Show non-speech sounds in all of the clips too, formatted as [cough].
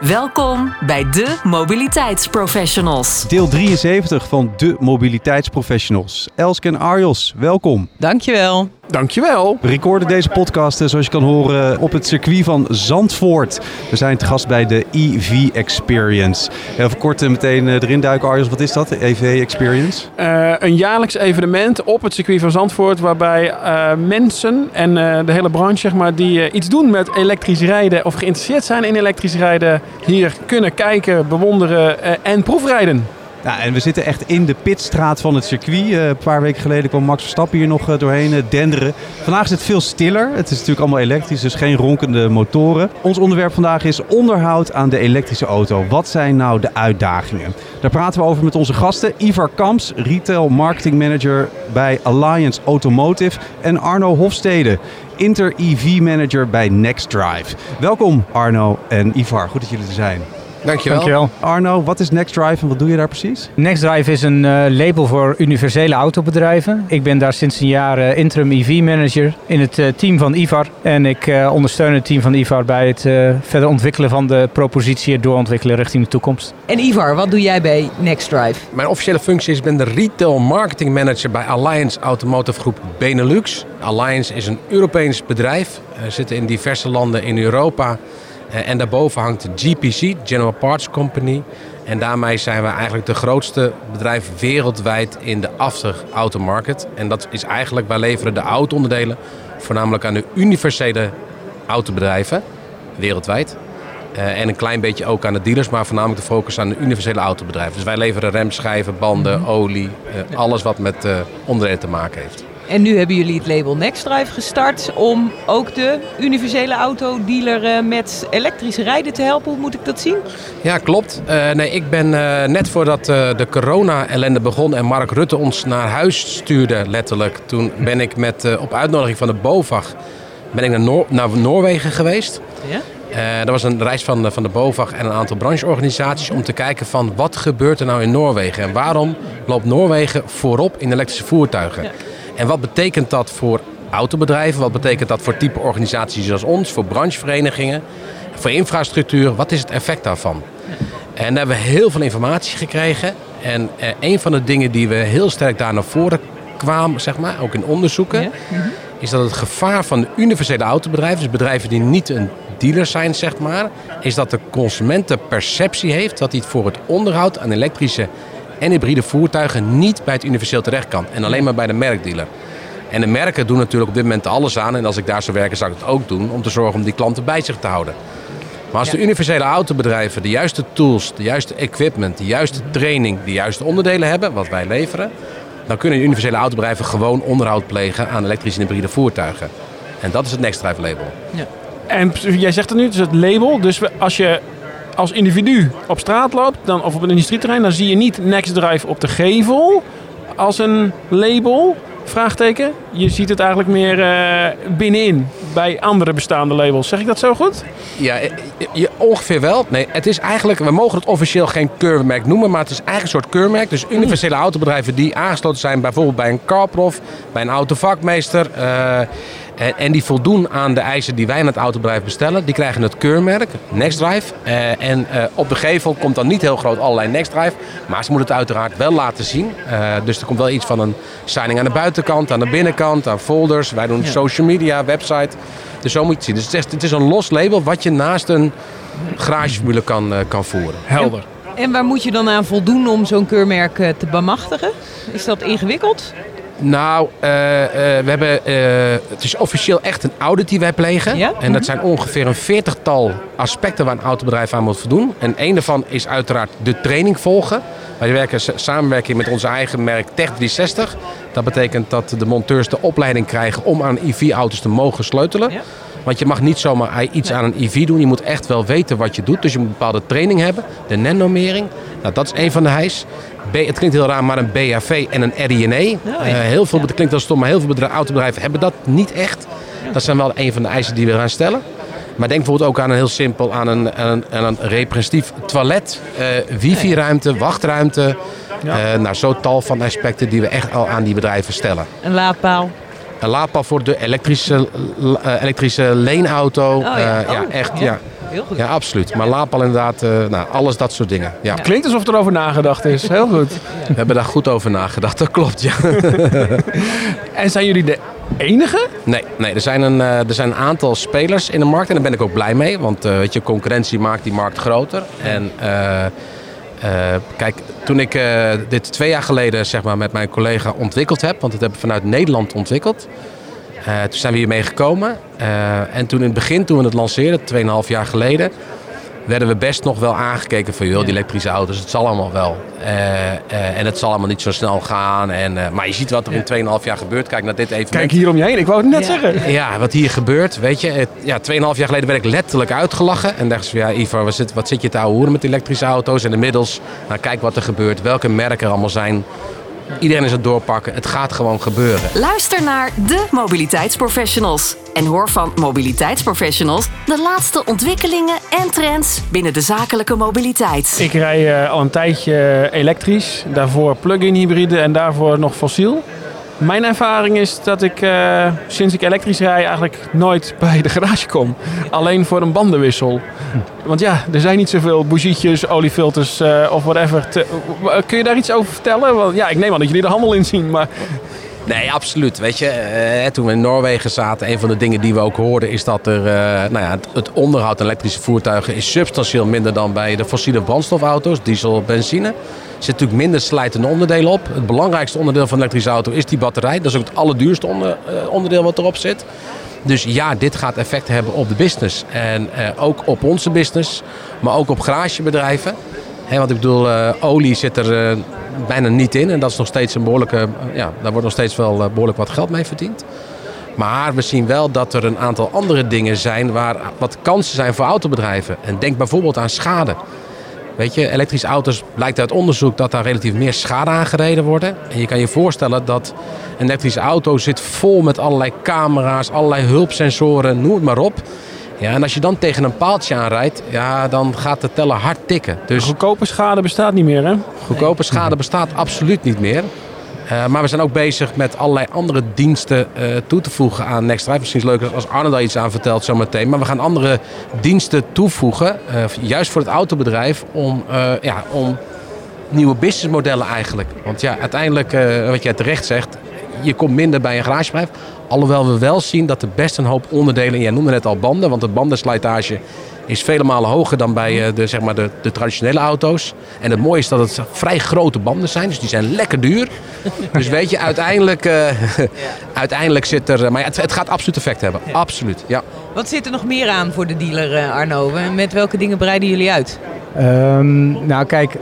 Welkom bij de Mobiliteitsprofessionals. Deel 73 van de Mobiliteitsprofessionals. Elske en Arjos, welkom. Dankjewel. Dankjewel. We recorden deze podcast, eh, zoals je kan horen, op het circuit van Zandvoort. We zijn te gast bij de EV Experience. Even kort eh, meteen eh, erin duiken, Arjos. Wat is dat, de EV Experience? Uh, een jaarlijks evenement op het circuit van Zandvoort... waarbij uh, mensen en uh, de hele branche zeg maar, die iets doen met elektrisch rijden... of geïnteresseerd zijn in elektrisch rijden... hier kunnen kijken, bewonderen en proefrijden. Ja, en we zitten echt in de pitstraat van het circuit. Uh, een paar weken geleden kwam Max Verstappen hier nog uh, doorheen uh, denderen. Vandaag is het veel stiller. Het is natuurlijk allemaal elektrisch, dus geen ronkende motoren. Ons onderwerp vandaag is onderhoud aan de elektrische auto. Wat zijn nou de uitdagingen? Daar praten we over met onze gasten. Ivar Kamps, Retail Marketing Manager bij Alliance Automotive. En Arno Hofstede, Inter EV Manager bij NextDrive. Welkom Arno en Ivar, goed dat jullie er zijn. Dankjewel. Dankjewel. Arno, wat is NextDrive en wat doe je daar precies? NextDrive is een uh, label voor universele autobedrijven. Ik ben daar sinds een jaar uh, interim EV manager in het uh, team van IVAR. En ik ondersteun het team van IVAR bij het verder ontwikkelen van de propositie en doorontwikkelen richting de toekomst. En Ivar, wat doe jij bij NextDrive? Mijn officiële functie is, ik ben de retail marketing manager bij Alliance Automotive Groep Benelux. Alliance is een Europees bedrijf. We zitten in diverse landen in Europa. Uh, en daarboven hangt de GPC, General Parts Company. En daarmee zijn we eigenlijk de grootste bedrijf wereldwijd in de after automarket. En dat is eigenlijk, wij leveren de auto-onderdelen voornamelijk aan de universele autobedrijven wereldwijd. Uh, en een klein beetje ook aan de dealers, maar voornamelijk de focus aan de universele autobedrijven. Dus wij leveren remschijven, banden, olie, uh, alles wat met uh, onderdelen te maken heeft. En nu hebben jullie het label NextDrive gestart om ook de universele autodealer uh, met elektrische rijden te helpen. Hoe moet ik dat zien? Ja, klopt. Uh, nee, ik ben uh, net voordat de corona-ellende begon en Mark Rutte ons naar huis stuurde, letterlijk. Toen ben ik met, op uitnodiging van de BOVAG ben ik naar, Noor naar Noorwegen geweest. Ja? Uh, dat was een reis van, van de BOVAG en een aantal brancheorganisaties om te kijken van wat gebeurt er nou in Noorwegen en waarom loopt Noorwegen voorop in elektrische voertuigen. Ja. En wat betekent dat voor autobedrijven? Wat betekent dat voor type organisaties zoals ons, voor brancheverenigingen, voor infrastructuur? Wat is het effect daarvan? En daar hebben we heel veel informatie gekregen. En eh, een van de dingen die we heel sterk daar naar voren kwamen, zeg maar, ook in onderzoeken, ja? mm-hmm. is dat het gevaar van de universele autobedrijven, dus bedrijven die niet een dealer zijn, zeg maar, is dat de consument de perceptie heeft dat hij het voor het onderhoud aan elektrische en hybride voertuigen niet bij het universeel terecht kan. En alleen maar bij de merkdealer. En de merken doen natuurlijk op dit moment alles aan. En als ik daar zou werken, zou ik het ook doen. Om te zorgen om die klanten bij zich te houden. Maar als de universele autobedrijven de juiste tools, de juiste equipment, de juiste training, de juiste onderdelen hebben, wat wij leveren. Dan kunnen de universele autobedrijven gewoon onderhoud plegen aan elektrische en hybride voertuigen. En dat is het NextDrive label. Ja. En jij zegt het nu, het is het label. Dus als je als individu op straat loopt dan, of op een industrieterrein, dan zie je niet NextDrive op de gevel als een label. Vraagteken. Je ziet het eigenlijk meer uh, binnenin bij andere bestaande labels. Zeg ik dat zo goed? Ja, je, ongeveer wel. Nee, het is eigenlijk, we mogen het officieel geen keurmerk noemen, maar het is eigenlijk een soort keurmerk. Dus universele autobedrijven die aangesloten zijn bijvoorbeeld bij een carprof, bij een autovakmeester. Uh, en, en, die voldoen aan de eisen die wij aan het autobedrijf bestellen. Die krijgen het keurmerk, NextDrive. Uh, en uh, op de gevel komt dan niet heel groot allerlei NextDrive. Maar ze moeten het uiteraard wel laten zien. Uh, dus er komt wel iets van een signing aan de buitenkant, aan de binnenkant, aan folders. Wij doen ja. social media, website. Dus zo moet je het zien. Dus het is, het is een los label wat je naast een garageformule kan, kan voeren. Helder. En waar moet je dan aan voldoen om zo'n keurmerk te bemachtigen? Is dat ingewikkeld? Nou, uh, uh, we hebben, uh, het is officieel echt een audit die wij plegen. Ja? En dat zijn ongeveer een veertigtal aspecten waar een autobedrijf aan moet voldoen. En een daarvan is uiteraard de training volgen. Wij werken samenwerking met onze eigen merk Tech360. Dat betekent dat de monteurs de opleiding krijgen om aan EV-auto's te mogen sleutelen. Ja? Want je mag niet zomaar iets aan een EV doen. Je moet echt wel weten wat je doet. Dus je moet een bepaalde training hebben. De NEN-normering. Nou, dat is een van de hijs. B, het klinkt heel raar, maar een BAV en een RINE. ja. Eh, heel veel, Het klinkt wel stom, maar heel veel bedrijven, autobedrijven hebben dat niet echt. Dat zijn wel een van de eisen die we gaan stellen. Maar denk bijvoorbeeld ook aan een heel simpel, aan een, aan een, aan een representatief toilet, eh, wifi-ruimte, wachtruimte. Eh nou, zo tal van aspecten die we echt al aan die bedrijven stellen. Een laadpaal. Een laadpaal voor de elektrische, elektrische leenauto. Oh, ja. Ja, Oh, echt. ja. Ja. Heel goed. ja, absoluut. Maar laadpaal inderdaad, eh, nou, alles dat soort dingen. Ja. Klinkt alsof er over nagedacht is. Heel goed. We hebben daar goed over nagedacht, dat klopt, ja. [laughs] En zijn jullie de enige? Nee, nee er, zijn een, eh, er zijn een aantal spelers in de markt en daar ben ik ook blij mee. Want eh, weet je, concurrentie maakt die markt groter. En eh, eh, kijk, toen ik eh, dit twee jaar geleden zeg maar, met mijn collega ontwikkeld heb, want het hebben we vanuit Nederland ontwikkeld. Eh, toen zijn we hiermee gekomen. Eh, en toen in het begin, toen we het lanceerden, 2,5 jaar geleden, werden we best nog wel aangekeken van joh, die elektrische auto's, het zal allemaal wel. Eh, en het zal allemaal niet zo snel gaan. En, maar je ziet wat er in 2,5 jaar gebeurt. Kijk naar dit evenement. Kijk hier om je heen. Ik wou het net Ja. zeggen. Ja, wat hier gebeurt, weet je. Het, ja, 2,5 jaar geleden werd ik letterlijk uitgelachen. En dacht ze van, ja Ivar, wat zit, wat zit je te ouwe hoeren met elektrische auto's? En inmiddels, nou kijk wat er gebeurt. Welke merken er allemaal zijn. Iedereen is het doorpakken. Het gaat gewoon gebeuren. Luister naar de mobiliteitsprofessionals. En hoor van mobiliteitsprofessionals de laatste ontwikkelingen en trends binnen de zakelijke mobiliteit. Ik rij eh, al een tijdje elektrisch. Daarvoor plug-in hybride en daarvoor nog fossiel. Mijn ervaring is dat ik eh, sinds ik elektrisch rij eigenlijk nooit [laughs] bij de garage kom. Alleen voor een bandenwissel. Want ja, er zijn niet zoveel bougietjes, oliefilters eh, of whatever. kun je daar iets over vertellen? Want ja, ik neem aan dat jullie de handel in zien. Maar Nee, absoluut. Weet je, eh, toen we in Noorwegen zaten, een van de dingen die we ook hoorden is dat er, eh, nou ja, het, onderhoud aan elektrische voertuigen is substantieel minder dan bij de fossiele brandstofauto's, diesel, benzine. Er zitten natuurlijk minder slijtende onderdelen op. Het belangrijkste onderdeel van een elektrische auto is die batterij. Dat is ook het allerduurste eh, onderdeel wat erop zit. Dus ja, dit gaat effect hebben op de business. En ook op onze business, maar ook op garagebedrijven. Hè, want ik bedoel, eh, olie zit er eh, bijna niet in. En dat is nog steeds een behoorlijke. eh, ja, daar wordt nog steeds wel eh, behoorlijk wat geld mee verdiend. Maar we zien wel dat er een aantal andere dingen zijn waar wat kansen zijn voor autobedrijven. En denk bijvoorbeeld aan schade. Weet je, elektrische auto's blijkt uit onderzoek dat daar relatief meer schade aan gereden worden. En je kan je voorstellen dat een elektrische auto zit vol met allerlei camera's, allerlei hulpsensoren, noem het maar op. Ja, en als je dan tegen een paaltje aanrijdt, ja, dan gaat de teller hard tikken. Dus goedkope schade bestaat niet meer, hè? Goedkope schade bestaat absoluut niet meer. Eh, maar we zijn ook bezig met allerlei andere diensten eh, toe te voegen aan NextDrive. Misschien is het leuk als Arne daar iets aan vertelt zometeen. Maar we gaan andere diensten toevoegen, eh, juist voor het autobedrijf, om, ja, om nieuwe businessmodellen eigenlijk. Want ja, uiteindelijk, wat jij terecht zegt, je komt minder bij een garagebedrijf. Alhoewel we wel zien dat er best een hoop onderdelen, jij noemde net al banden, want de bandenslijtage is vele malen hoger dan bij eh, de, zeg maar de, de traditionele auto's. En het mooie is dat het vrij grote banden zijn, dus die zijn lekker duur. dus weet je, uiteindelijk, eh, [laughs] uiteindelijk zit er... Maar ja, het, het gaat absoluut effect hebben, absoluut, ja. Wat zit er nog meer aan voor de dealer, eh, Arno? En Met welke dingen breiden jullie uit? Ehm, nou, kijk,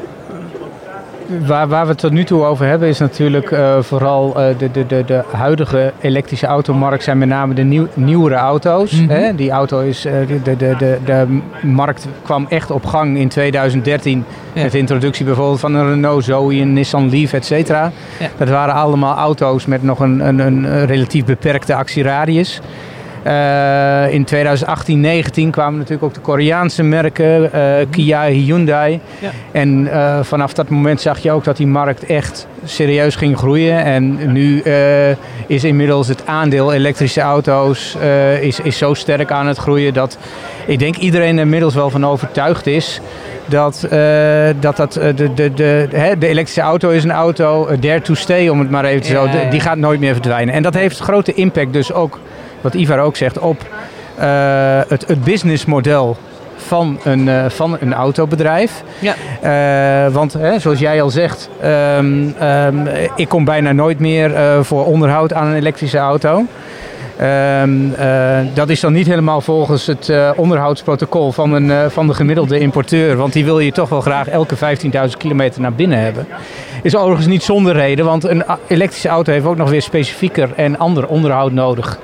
waar, waar we het tot nu toe over hebben is natuurlijk eh, vooral eh, de, de, de, de huidige elektrische automarkt zijn met name de nieuw, nieuwere auto's. hè? Die auto is, eh, de, de, de, de, de markt kwam echt op gang in 2013 Ja. met de introductie bijvoorbeeld van een Renault Zoe, een Nissan Leaf, et cetera. Ja. Dat waren allemaal auto's met nog een, een, een relatief beperkte actieradius. Eh, in 2018, 19 kwamen natuurlijk ook de Koreaanse merken, eh, Kia, Hyundai. Ja. En eh, vanaf dat moment zag je ook dat die markt echt serieus ging groeien. En nu is inmiddels het aandeel elektrische auto's is, is zo sterk aan het groeien dat ik denk iedereen er inmiddels wel van overtuigd is. Dat, dat, dat de, de, de, hè, de elektrische auto is een auto, there to stay om het maar even te Ja, zo. de-. Die gaat nooit meer verdwijnen. En dat heeft grote impact dus ook, wat Ivar ook zegt, op eh, het, het businessmodel van een, eh, van een autobedrijf. Ja. Eh, want hè, zoals jij al zegt, ehm, ehm, ik kom bijna nooit meer voor onderhoud aan een elektrische auto. Ehm, eh, dat is dan niet helemaal volgens het onderhoudsprotocol van, een, van de gemiddelde importeur. Want die wil je toch wel graag elke 15.000 kilometer naar binnen hebben. Is overigens niet zonder reden, want een elektrische auto heeft ook nog weer specifieker en ander onderhoud nodig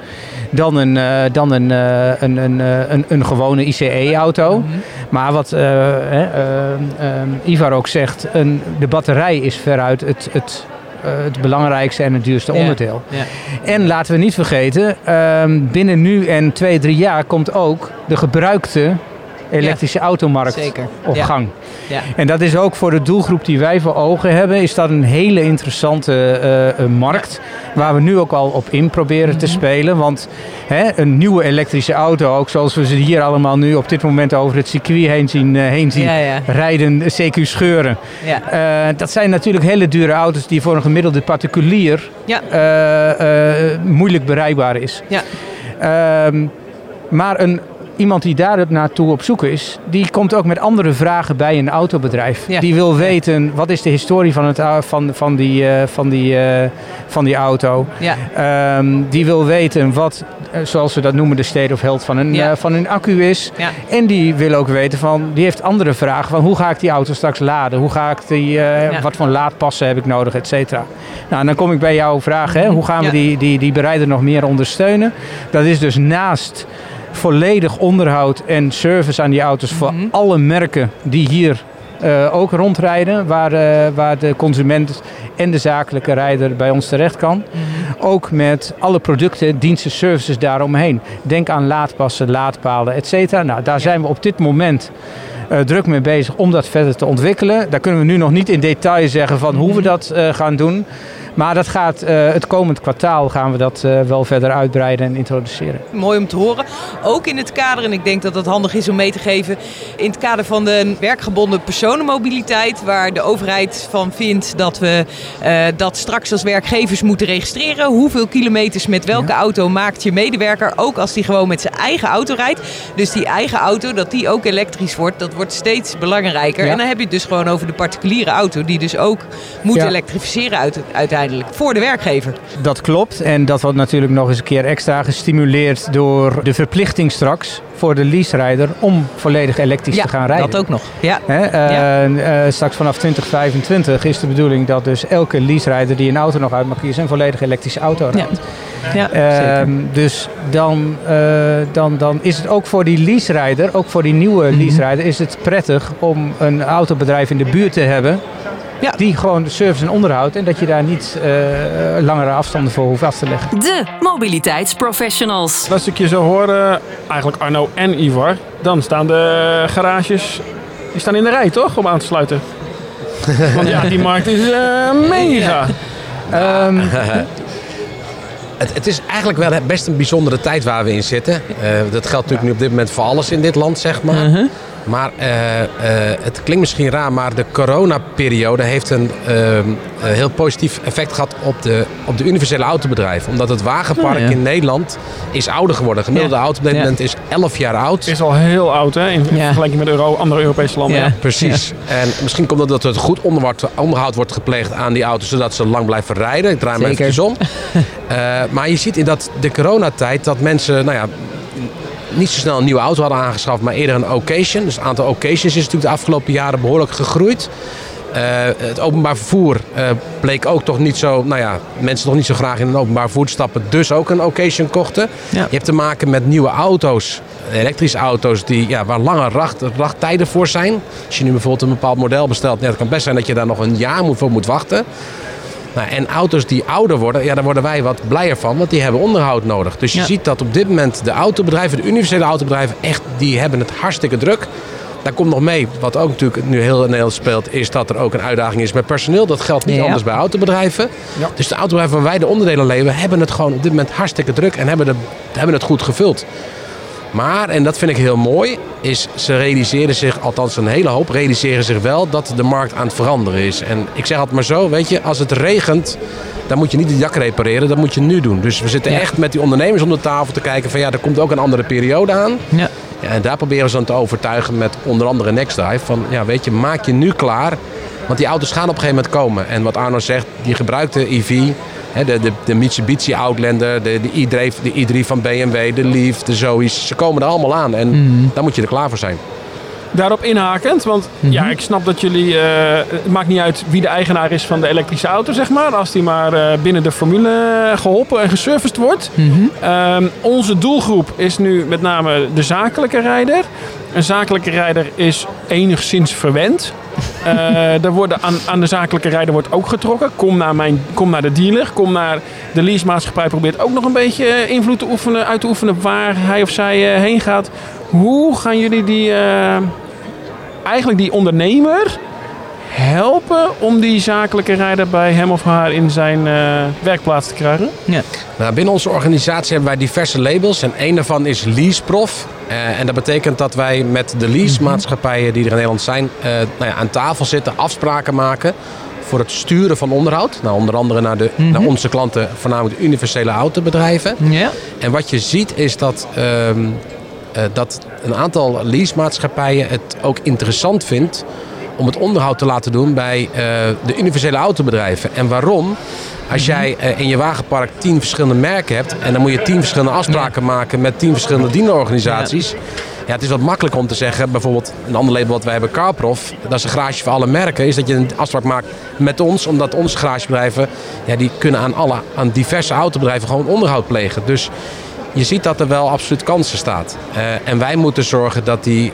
dan een, eh, dan een, eh, een, een, eh, een, een gewone ICE-auto. Maar wat eh, hè, eh, eh, Ivar ook zegt, een, de batterij is veruit het, het, het belangrijkste en het duurste onderdeel. Ja. En laten we niet vergeten, ehm, binnen nu en twee, drie jaar komt ook de gebruikte elektrische automarkt Zeker. op Ja. gang. Ja. En dat is ook voor de doelgroep die wij voor ogen hebben, is dat een hele interessante eh, eh, markt. Waar we nu ook al op in proberen Mhm. te spelen. Want hè, een nieuwe elektrische auto, ook zoals we ze hier allemaal nu op dit moment over het circuit heen zien, eh, heen zien rijden, CQ scheuren. Ja. Dat zijn natuurlijk hele dure auto's die voor een gemiddelde particulier moeilijk bereikbaar is. Ja. Ehm, maar een, iemand die daar naartoe op zoek is, die komt ook met andere vragen bij een autobedrijf. Ja. Die wil weten wat is de historie van, het, van, van, die, eh, van, die, eh, van die auto. Ja. Ehm, die wil weten wat, eh, zoals we dat noemen, de state of health van een, Ja. van een accu is. En die wil ook weten van, die heeft andere vragen van hoe ga ik die auto straks laden? Hoe ga ik die, wat voor laadpassen heb ik nodig, et cetera. Nou, en dan kom ik bij jouw vraag, hè? hoe gaan we die, die, die bereider nog meer ondersteunen? Dat is dus naast volledig onderhoud en service aan die auto's voor Mhm. alle merken die hier eh, ook rondrijden, waar, eh, waar de consument en de zakelijke rijder bij ons terecht kan. Ook met alle producten, diensten, services daaromheen. Denk aan laadpassen, laadpalen, et cetera. Nou, daar zijn we op dit moment eh, druk mee bezig om dat verder te ontwikkelen. Daar kunnen we nu nog niet in detail zeggen van hoe we dat eh, gaan doen. Maar dat gaat, eh, het komend kwartaal gaan we dat eh, wel verder uitbreiden en introduceren. Mooi om te horen. Ook in het kader, en ik denk dat het handig is om mee te geven, in het kader van de werkgebonden personenmobiliteit, waar de overheid van vindt dat we eh, dat straks als werkgevers moeten registreren. Hoeveel kilometers met welke auto maakt je medewerker, ook als die gewoon met zijn eigen auto rijdt. Dus die eigen auto, dat die ook elektrisch wordt, dat wordt steeds belangrijker. Ja. En dan heb je het dus gewoon over de particuliere auto, die dus ook moet Ja. elektrificeren uit, uiteindelijk voor de werkgever. Dat klopt. En dat wordt natuurlijk nog eens een keer extra gestimuleerd door de verplichting straks voor de leaserijder om volledig elektrisch te gaan rijden. dat ook nog. Ja. Hè, eh, eh, straks vanaf 2025 is de bedoeling dat dus elke leaserijder die een auto nog uit mag kiezen een volledig elektrische auto rijdt. Ja, Ehm, dus dan, eh, dan, dan is het ook voor die leaserijder, ook voor die nieuwe Mhm. leaserijder, is het prettig om een autobedrijf in de buurt te hebben. Ja. Die gewoon de service en onderhoud en dat je daar niet eh, langere afstanden voor hoeft af te leggen. De mobiliteitsprofessionals. Dat stukje zo horen, eigenlijk Arno en Ivar, dan staan de garages die staan in de rij, toch? Om aan te sluiten. [laughs] Want ja, die markt is eh, mega. Ehm, [laughs] Het, het is eigenlijk wel best een bijzondere tijd waar we in zitten. Eh, dat geldt natuurlijk nu op dit moment voor alles in dit land, zeg maar. Maar eh, eh, het klinkt misschien raar, maar de coronaperiode heeft een ehm, eh, heel positief effect gehad op de, op de universele autobedrijven. Omdat het wagenpark Oh, ja. in Nederland is ouder geworden. De gemiddelde Ja. auto op dit Ja. moment is 11 jaar oud. is al heel oud, hè? In Ja. vergelijking met Euro, andere Europese landen. Ja. Ja. Precies. En misschien komt het dat er goed onderhoud, onderhoud wordt gepleegd aan die auto's, zodat ze lang blijven rijden. Ik draai me eventjes om. [laughs] Eh, maar je ziet in dat, de coronatijd dat mensen, nou ja, niet zo snel een nieuwe auto hadden aangeschaft, maar eerder een occasion. Dus het aantal occasions is natuurlijk de afgelopen jaren behoorlijk gegroeid. Eh, het openbaar vervoer eh, bleek ook toch niet zo, nou ja, mensen toch niet zo graag in een openbaar vervoer te stappen, dus ook een occasion kochten. Ja. Je hebt te maken met nieuwe auto's, elektrische auto's, die, ja, waar lange racht, rachttijden voor zijn. Als je nu bijvoorbeeld een bepaald model bestelt, ja, het kan best zijn dat je daar nog een jaar voor moet wachten. Nou, en auto's die ouder worden, ja, daar worden wij wat blijer van, want die hebben onderhoud nodig. Dus je Ja. ziet dat op dit moment de autobedrijven, de universele autobedrijven, echt, die hebben het hartstikke druk. Daar komt nog mee, wat ook natuurlijk nu heel in Nederland speelt, is dat er ook een uitdaging is met personeel. Dat geldt niet Ja. anders bij autobedrijven. Ja. Dus de autobedrijven waar wij de onderdelen leveren, hebben het gewoon op dit moment hartstikke druk en hebben, de, hebben het goed gevuld. Maar, en dat vind ik heel mooi, is ze realiseren zich, althans een hele hoop, realiseren zich wel dat de markt aan het veranderen is. En ik zeg altijd maar zo, weet je, als het regent, dan moet je niet het jak repareren, dat moet je nu doen. Dus we zitten Ja. echt met die ondernemers om de tafel te kijken van ja, er komt ook een andere periode aan. Ja. Ja, en daar proberen ze dan te overtuigen met onder andere NextDrive van ja, weet je, maak je nu klaar. Want die auto's gaan op een gegeven moment komen. En wat Arno zegt, die gebruikte EV, de, de, de Mitsubishi Outlander, de, de, i3, de i3 van BMW, de Leaf, de Zoe's. Ze komen er allemaal aan en Mhm. daar moet je er klaar voor zijn. Daarop inhakend, want ja, ik snap dat jullie. eh, het maakt niet uit wie de eigenaar is van de elektrische auto, zeg maar. Als die maar eh, binnen de formule geholpen en geserviced wordt. Ehm, onze doelgroep is nu met name de zakelijke rijder. Een zakelijke rijder is enigszins verwend. Eh er worden aan, aan de zakelijke rijder wordt ook getrokken. Kom naar, mijn, kom naar de dealer. Kom naar de leasemaatschappij. Probeert ook nog een beetje invloed te oefenen, uit te oefenen waar hij of zij eh, heen gaat. Hoe gaan jullie die, eh, eigenlijk die ondernemer helpen om die zakelijke rijder bij hem of haar in zijn eh, werkplaats te krijgen? Nou, binnen onze organisatie hebben wij diverse labels en een daarvan is Leaseprof. Eh, en dat betekent dat wij met de leasemaatschappijen die er in Nederland zijn eh, nou ja, aan tafel zitten, afspraken maken voor het sturen van onderhoud. Nou, onder andere naar, de, naar onze klanten, voornamelijk de universele autobedrijven. Ja. En wat je ziet is dat, ehm, eh, dat een aantal leasemaatschappijen het ook interessant vindt om het onderhoud te laten doen bij eh, de universele autobedrijven. En waarom? Als jij eh, in je wagenpark tien verschillende merken hebt en dan moet je tien verschillende afspraken maken met tien verschillende dienerorganisaties. Ja, het is wat makkelijker om te zeggen, bijvoorbeeld een ander label wat wij hebben, Carprof, dat is een garage voor alle merken, is dat je een afspraak maakt met ons, omdat onze garagebedrijven, ja, die kunnen aan, alle, aan diverse autobedrijven gewoon onderhoud plegen. Dus je ziet dat er wel absoluut kansen staat. Eh, en wij moeten zorgen dat die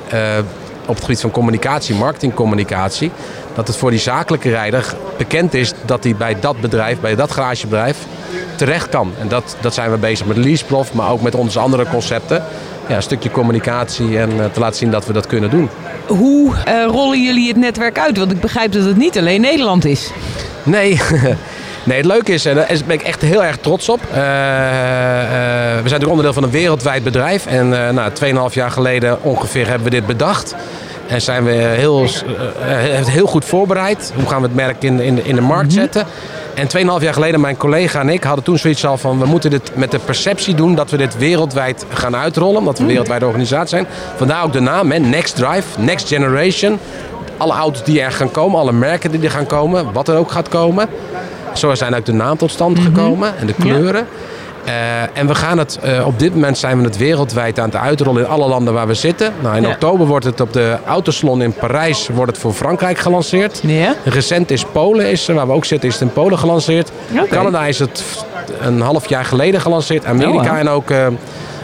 op het gebied van communicatie, marketingcommunicatie, dat het voor die zakelijke rijder bekend is dat hij bij dat bedrijf, bij dat garagebedrijf, terecht kan. En dat, dat zijn we bezig met Leaseprof, maar ook met onze andere concepten. Ja, een stukje communicatie en eh, te laten zien dat we dat kunnen doen. Hoe eh, rollen jullie het netwerk uit? Want ik begrijp dat het niet alleen Nederland is. Nee. [laughs] Nee, het leuke is, en daar is- ben ik echt heel erg trots op. Eh, eh, we zijn natuurlijk onderdeel van een wereldwijd bedrijf. En eh nou, 2,5 jaar geleden ongeveer hebben we dit bedacht. En zijn we heel, eh, eh, heel goed voorbereid. Hoe gaan we het merk in, in, in de markt zetten? En 2,5 jaar geleden, mijn collega en ik hadden toen zoiets al van... we moeten dit met de perceptie doen dat we dit wereldwijd gaan uitrollen. Omdat we een wereldwijde organisatie zijn. Vandaar ook de naam, hè, Next Drive, Next Generation. Alle auto's die er gaan komen, alle merken die er gaan komen, wat er ook gaat komen. Zo zijn ook de naam tot stand gekomen en de kleuren. Eh, en we gaan het, eh, op dit moment zijn we het wereldwijd aan het uitrollen in alle landen waar we zitten. Nou, in Ja. oktober wordt het op de Autosalon in Parijs wordt het voor Frankrijk gelanceerd. Ja. Recent is Polen, is, waar we ook zitten, is het in Polen gelanceerd. Canada is het een half jaar geleden gelanceerd. Amerika Oh, en ook eh,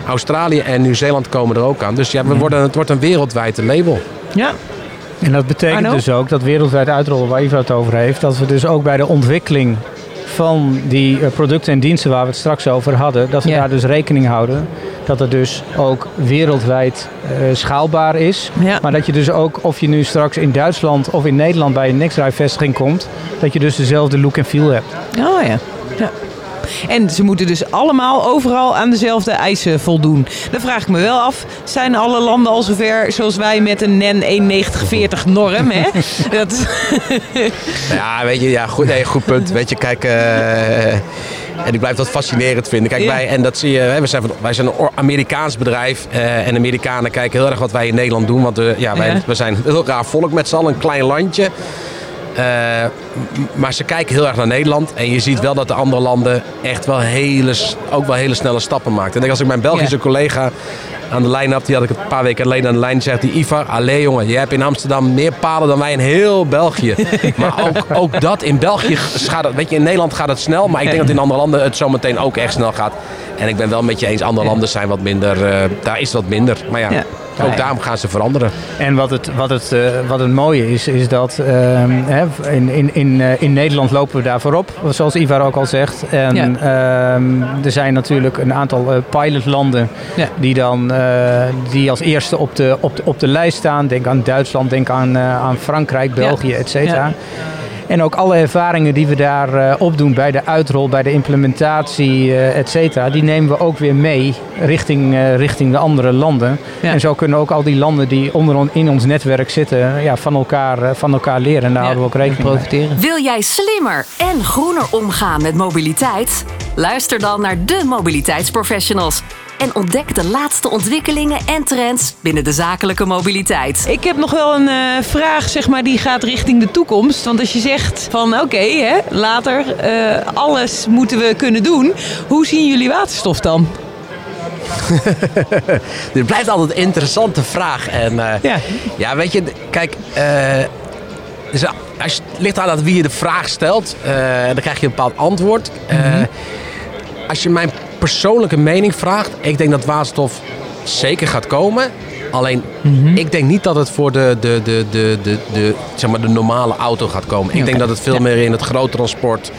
Australië en Nieuw-Zeeland komen er ook aan. Dus ja, we worden, het wordt een wereldwijd label. Ja. En dat betekent Arno? dus ook dat wereldwijd uitrollen waar Ivo het over heeft, dat we dus ook bij de ontwikkeling van die eh, producten en diensten waar we het straks over hadden, dat we Ja. daar dus rekening houden dat het dus ook wereldwijd eh, schaalbaar is. Ja. Maar dat je dus ook, of je nu straks in Duitsland of in Nederland bij een Nextdrive vestiging komt, dat je dus dezelfde look en feel hebt. Oh ja. En ze moeten dus allemaal overal aan dezelfde eisen voldoen. Dan vraag ik me wel af, zijn alle landen al zover zoals wij met een NEN 9140 norm? Hè? [laughs] Dat, Ja, weet je, ja, goed, nee, goed punt. Weet je, kijk, eh, en ik blijf dat fascinerend vinden. Kijk, wij, en dat zie je, we zijn, wij zijn een Amerikaans bedrijf. eh, en Amerikanen kijken heel erg wat wij in Nederland doen. Want we, ja, wij, Ja. we zijn een heel raar volk met z'n allen, een klein landje. Eh, maar ze kijken heel erg naar Nederland. En je ziet wel dat de andere landen echt wel hele, ook wel hele snelle stappen maken. En ik- als ik mijn Belgische Ja. collega aan de lijn had, die had ik een paar weken geleden aan de lijn gezegd. Die Ivar, allee jongen, je hebt in Amsterdam meer palen dan wij in heel België. [laughs] maar ook, ook dat in België gaat het, weet je, in Nederland gaat het snel. Maar ik denk dat in andere landen het zometeen ook echt snel gaat. En ik ben wel met je eens, andere landen zijn wat minder, eh, daar is wat minder. Maar ja, Ja. Ook daarom gaan ze veranderen. En wat het, wat het, eh, wat het mooie is, is dat ehm, hè, in, in, in, eh, in Nederland lopen we daar voorop, zoals Ivar ook al zegt. En ehm, er zijn natuurlijk een aantal eh, pilotlanden Ja. die dan eh, die als eerste op de, op, de, op de lijst staan. Denk aan Duitsland, denk aan, eh, aan Frankrijk, België, et cetera. En ook alle ervaringen die we daar eh, opdoen bij de uitrol, bij de implementatie, eh et cetera, die nemen we ook weer mee richting, eh, richting de andere landen. Ja. En zo kunnen ook al die landen die onder on- in ons netwerk zitten, ja, van, elkaar, eh, van elkaar leren. En daar houden we ook rekening mee. profiteren. Wil jij slimmer en groener omgaan met mobiliteit? Luister dan naar de mobiliteitsprofessionals. en ontdek de laatste ontwikkelingen en trends binnen de zakelijke mobiliteit. Ik heb nog wel een eh, vraag, zeg maar, die gaat richting de toekomst. Want als je zegt van oké, hè, later eh, alles moeten we kunnen doen. Hoe zien jullie waterstof dan? [laughs] Dit blijft altijd een interessante vraag. En eh, Ja. ja, weet je, kijk, eh, dus als je, het ligt aan wie je de vraag stelt, eh, dan krijg je een bepaald antwoord. Eh, Als je mijn persoonlijke mening vraagt, ik denk dat waterstof zeker gaat komen. Alleen, ik denk niet dat het voor de, de, de, de, de, de, zeg maar de normale auto gaat komen. Ik denk dat het veel meer in het grote transport,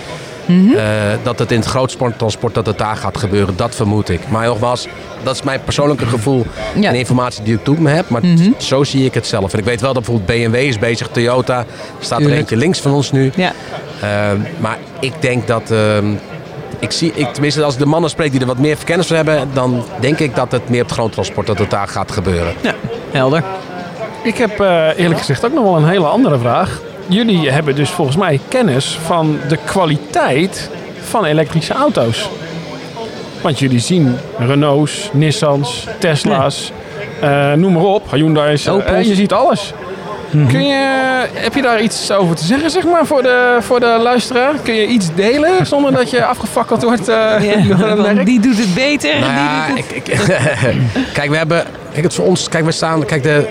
eh, dat het in het grootsporttransport, dat het daar gaat gebeuren. Dat vermoed ik. Maar nogmaals, dat is mijn persoonlijke gevoel Ja. en informatie die ik toe me heb. Maar zo zie ik het zelf. En ik weet wel dat bijvoorbeeld BMW is bezig, Toyota. staat er Tuurlijk. eentje links van ons nu. Ja. Ehm, maar ik denk dat. ehm, ik zie, ik, tenminste, als ik de mannen spreek die er wat meer kennis van hebben, dan denk ik dat het meer op het groottransport dat het daar gaat gebeuren. ja, helder. Ik heb eh, eerlijk gezegd ook nog wel een hele andere vraag. Jullie hebben dus volgens mij kennis van de kwaliteit van elektrische auto's. Want jullie zien Renaults, Nissans, Tesla's, eh, noem maar op, Hyundai's. eh, Opels. je ziet alles. Kun je, heb je daar iets over te zeggen, zeg maar, voor de, voor de luisteraar? Kun je iets delen zonder dat je afgefakkeld wordt eh, [laughs] die doet het beter en Nou die ja, doet het... ik, ik, [laughs] kijk, we hebben. Kijk, het voor ons. Kijk, we staan. Kijk, de.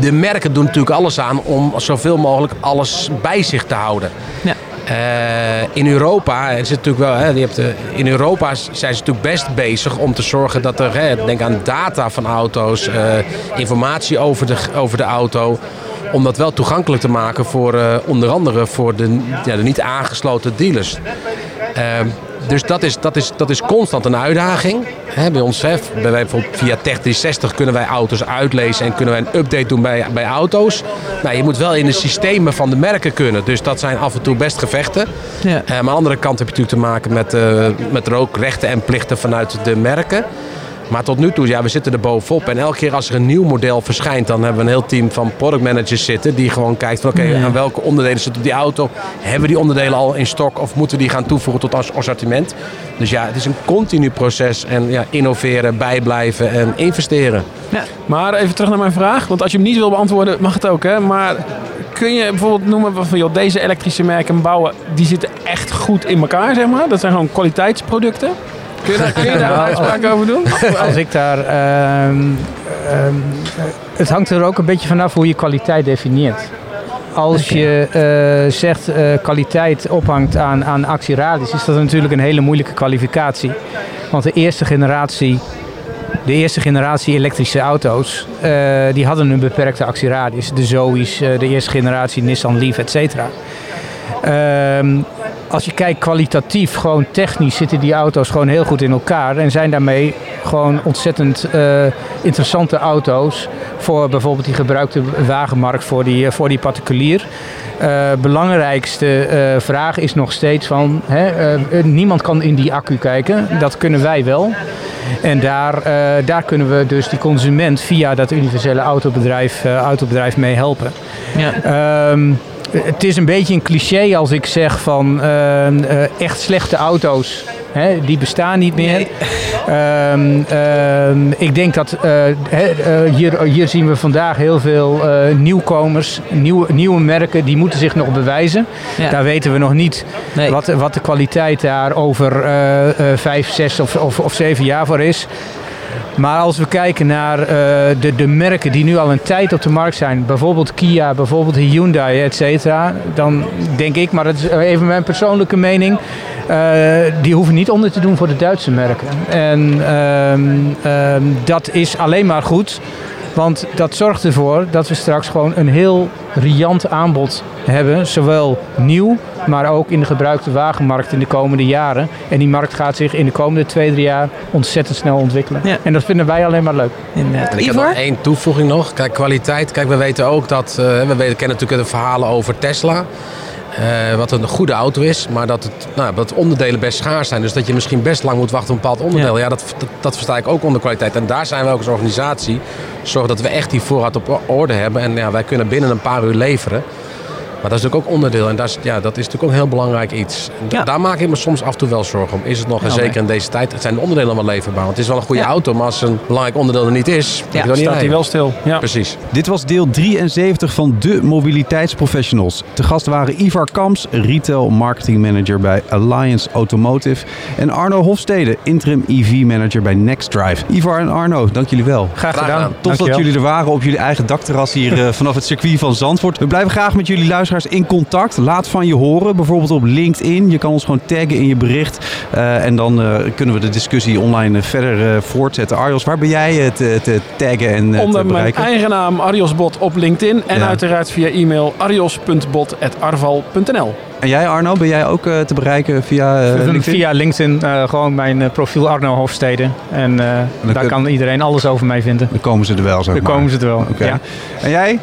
De merken doen natuurlijk alles aan om zoveel mogelijk alles bij zich te houden. Ja. Eh, in Europa is het natuurlijk wel. Hè, je hebt, eh, in Europa zijn ze natuurlijk best bezig om te zorgen dat er. Hè, denk aan data van auto's, eh, informatie over de, over de auto. Om dat wel toegankelijk te maken voor onder andere voor de, ja, de niet aangesloten dealers. Dus dat is, dat, is, dat is constant een uitdaging. Hè, bij ons, hè, bij bijvoorbeeld via Tech360 kunnen wij auto's uitlezen en kunnen wij een update doen bij, bij auto's. Nou, je moet wel in de systemen van de merken kunnen. Dus dat zijn af en toe best gevechten. Ja. Eh, maar aan de andere kant heb je natuurlijk te maken met, eh, met er ook rechten en plichten vanuit de merken. Maar tot nu toe, ja, we zitten er bovenop. En elke keer als er een nieuw model verschijnt, dan hebben we een heel team van product managers zitten. Die gewoon kijkt van oké, aan welke onderdelen zit op die auto. Hebben we die onderdelen al in stok of moeten we die gaan toevoegen tot ons assortiment? Dus ja, het is een continu proces. En ja, innoveren, bijblijven en investeren. Maar even terug naar mijn vraag. Want als je hem niet wil beantwoorden, mag het ook. Hè? Maar kun je bijvoorbeeld noemen van joh, deze elektrische merken bouwen, die zitten echt goed in elkaar, zeg maar. Dat zijn gewoon kwaliteitsproducten. Kun je daar, kun je daar een uitspraak over doen? Als ik daar. ehm, ehm, het hangt er ook een beetje vanaf hoe je kwaliteit definieert. Als je eh, zegt eh, kwaliteit ophangt aan, aan actieradius, is dat natuurlijk een hele moeilijke kwalificatie. Want de eerste generatie, de eerste generatie elektrische auto's, eh, die hadden een beperkte actieradius. De Zoe's, de eerste generatie Nissan Leaf, et cetera. Als je kijkt kwalitatief, gewoon technisch zitten die auto's gewoon heel goed in elkaar. En zijn daarmee gewoon ontzettend eh, interessante auto's voor bijvoorbeeld die gebruikte wagenmarkt voor die, eh, voor die particulier. Eh, belangrijkste vraag is nog steeds van, hè, niemand kan in die accu kijken. Dat kunnen wij wel. En daar, daar kunnen we dus die consument via dat universele autobedrijf, autobedrijf mee helpen. Ja. Ehm, het is een beetje een cliché als ik zeg van ehm, eh, echt slechte auto's. Hè, die bestaan niet meer. Ehm, ehm, ik denk dat eh, eh, hier, hier zien we vandaag heel veel nieuwkomers, nieuwe, nieuwe merken, die moeten zich nog bewijzen. Ja. Daar weten we nog niet Nee. wat, wat de kwaliteit daar over vijf, zes of, of, of zeven jaar voor is. Maar als we kijken naar eh, de, de merken die nu al een tijd op de markt zijn, bijvoorbeeld Kia, bijvoorbeeld Hyundai, et cetera, dan denk ik, maar dat is even mijn persoonlijke mening, eh, die hoeven niet onder te doen voor de Duitse merken. En ehm, ehm, dat is alleen maar goed. Want dat zorgt ervoor dat we straks gewoon een heel riant aanbod hebben. Zowel nieuw, maar ook in de gebruikte wagenmarkt in de komende jaren. En die markt gaat zich in de komende twee, drie jaar ontzettend snel ontwikkelen. Ja. En dat vinden wij alleen maar leuk. Inderdaad. En ik heb nog één toevoeging nog. Kijk, kwaliteit. Kijk, we weten ook dat... eh, we weten, kennen natuurlijk de verhalen over Tesla. Eh, wat een goede auto is, maar dat, het, nou, dat onderdelen best schaars zijn. Dus dat je misschien best lang moet wachten op een bepaald onderdeel. Ja, dat, dat, dat versta ik ook onder kwaliteit. En daar zijn we ook als organisatie. Zorgen dat we echt die voorraad op orde hebben. En ja, wij kunnen binnen een paar uur leveren. Maar dat is natuurlijk ook onderdeel en dat is, ja, dat is natuurlijk ook een heel belangrijk iets. En da- Ja. Daar maak ik me soms af en toe wel zorgen om. Is het nog, en zeker in deze tijd, het zijn de onderdelen wel leverbaar. Want het is wel een goede Ja. auto, maar als een belangrijk onderdeel er niet is, Ja, niet Staat hij wel stil. Ja. Precies. Dit was deel 73 van de mobiliteitsprofessionals. Te gast waren Ivar Kamps, retail marketing manager bij Alliance Automotive. En Arno Hofstede, interim EV manager bij NextDrive. Ivar en Arno, dank jullie wel. Graag Graag gedaan. Tof dat jullie er waren op jullie eigen dakterras hier eh, vanaf het circuit van Zandvoort. We blijven graag met jullie luisteraars in contact. Laat van je horen, bijvoorbeeld op LinkedIn. Je kan ons gewoon taggen in je bericht. Eh, en dan eh, kunnen we de discussie online eh, verder eh, voortzetten. Arjos, waar ben jij te, te taggen en eh, te Onder mijn bereiken? eigen naam Ariosbot op LinkedIn. En Ja. uiteraard via e-mail arios.bot.arval.nl. En jij Arno, ben jij ook eh, te bereiken via LinkedIn? Via LinkedIn eh, gewoon mijn profiel Arno Hofstede. En eh, daar kun- kan iedereen alles over mij vinden. Dan komen ze er wel, zeg Dan maar. komen ze er wel. Oké. Ja. En jij?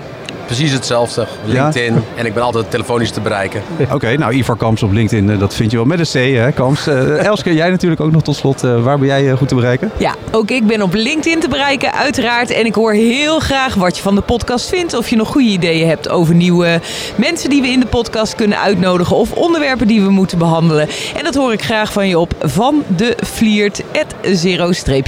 Precies hetzelfde. LinkedIn. En ik ben altijd telefonisch te bereiken. Oké, nou Ivar Kamps op LinkedIn, eh, dat vind je wel met een C, hè, Kamps. Eh, Elske, jij natuurlijk ook nog tot slot. eh, waar ben jij eh, goed te bereiken? Ja, ook ik ben op LinkedIn te bereiken, uiteraard. En ik hoor heel graag wat je van de podcast vindt. Of je nog goede ideeën hebt over nieuwe mensen die we in de podcast kunnen uitnodigen. Of onderwerpen die we moeten behandelen. En dat hoor ik graag van je op van de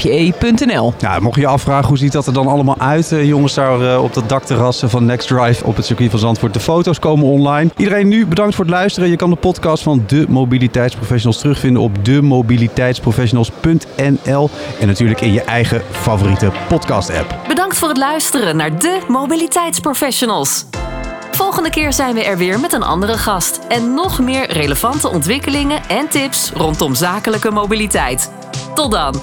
e.nl. Ja, mocht je je afvragen hoe ziet dat er dan allemaal uit, eh, jongens, daar eh, op dat dakterras van Next Drive op het circuit van Zandvoort. De foto's komen online. Iedereen nu bedankt voor het luisteren. Je kan de podcast van de Mobiliteitsprofessionals terugvinden op demobiliteitsprofessionals.nl en natuurlijk in je eigen favoriete podcast-app. Bedankt voor het luisteren naar de Mobiliteitsprofessionals. Volgende keer zijn we er weer met een andere gast en nog meer relevante ontwikkelingen en tips rondom zakelijke mobiliteit. Tot dan!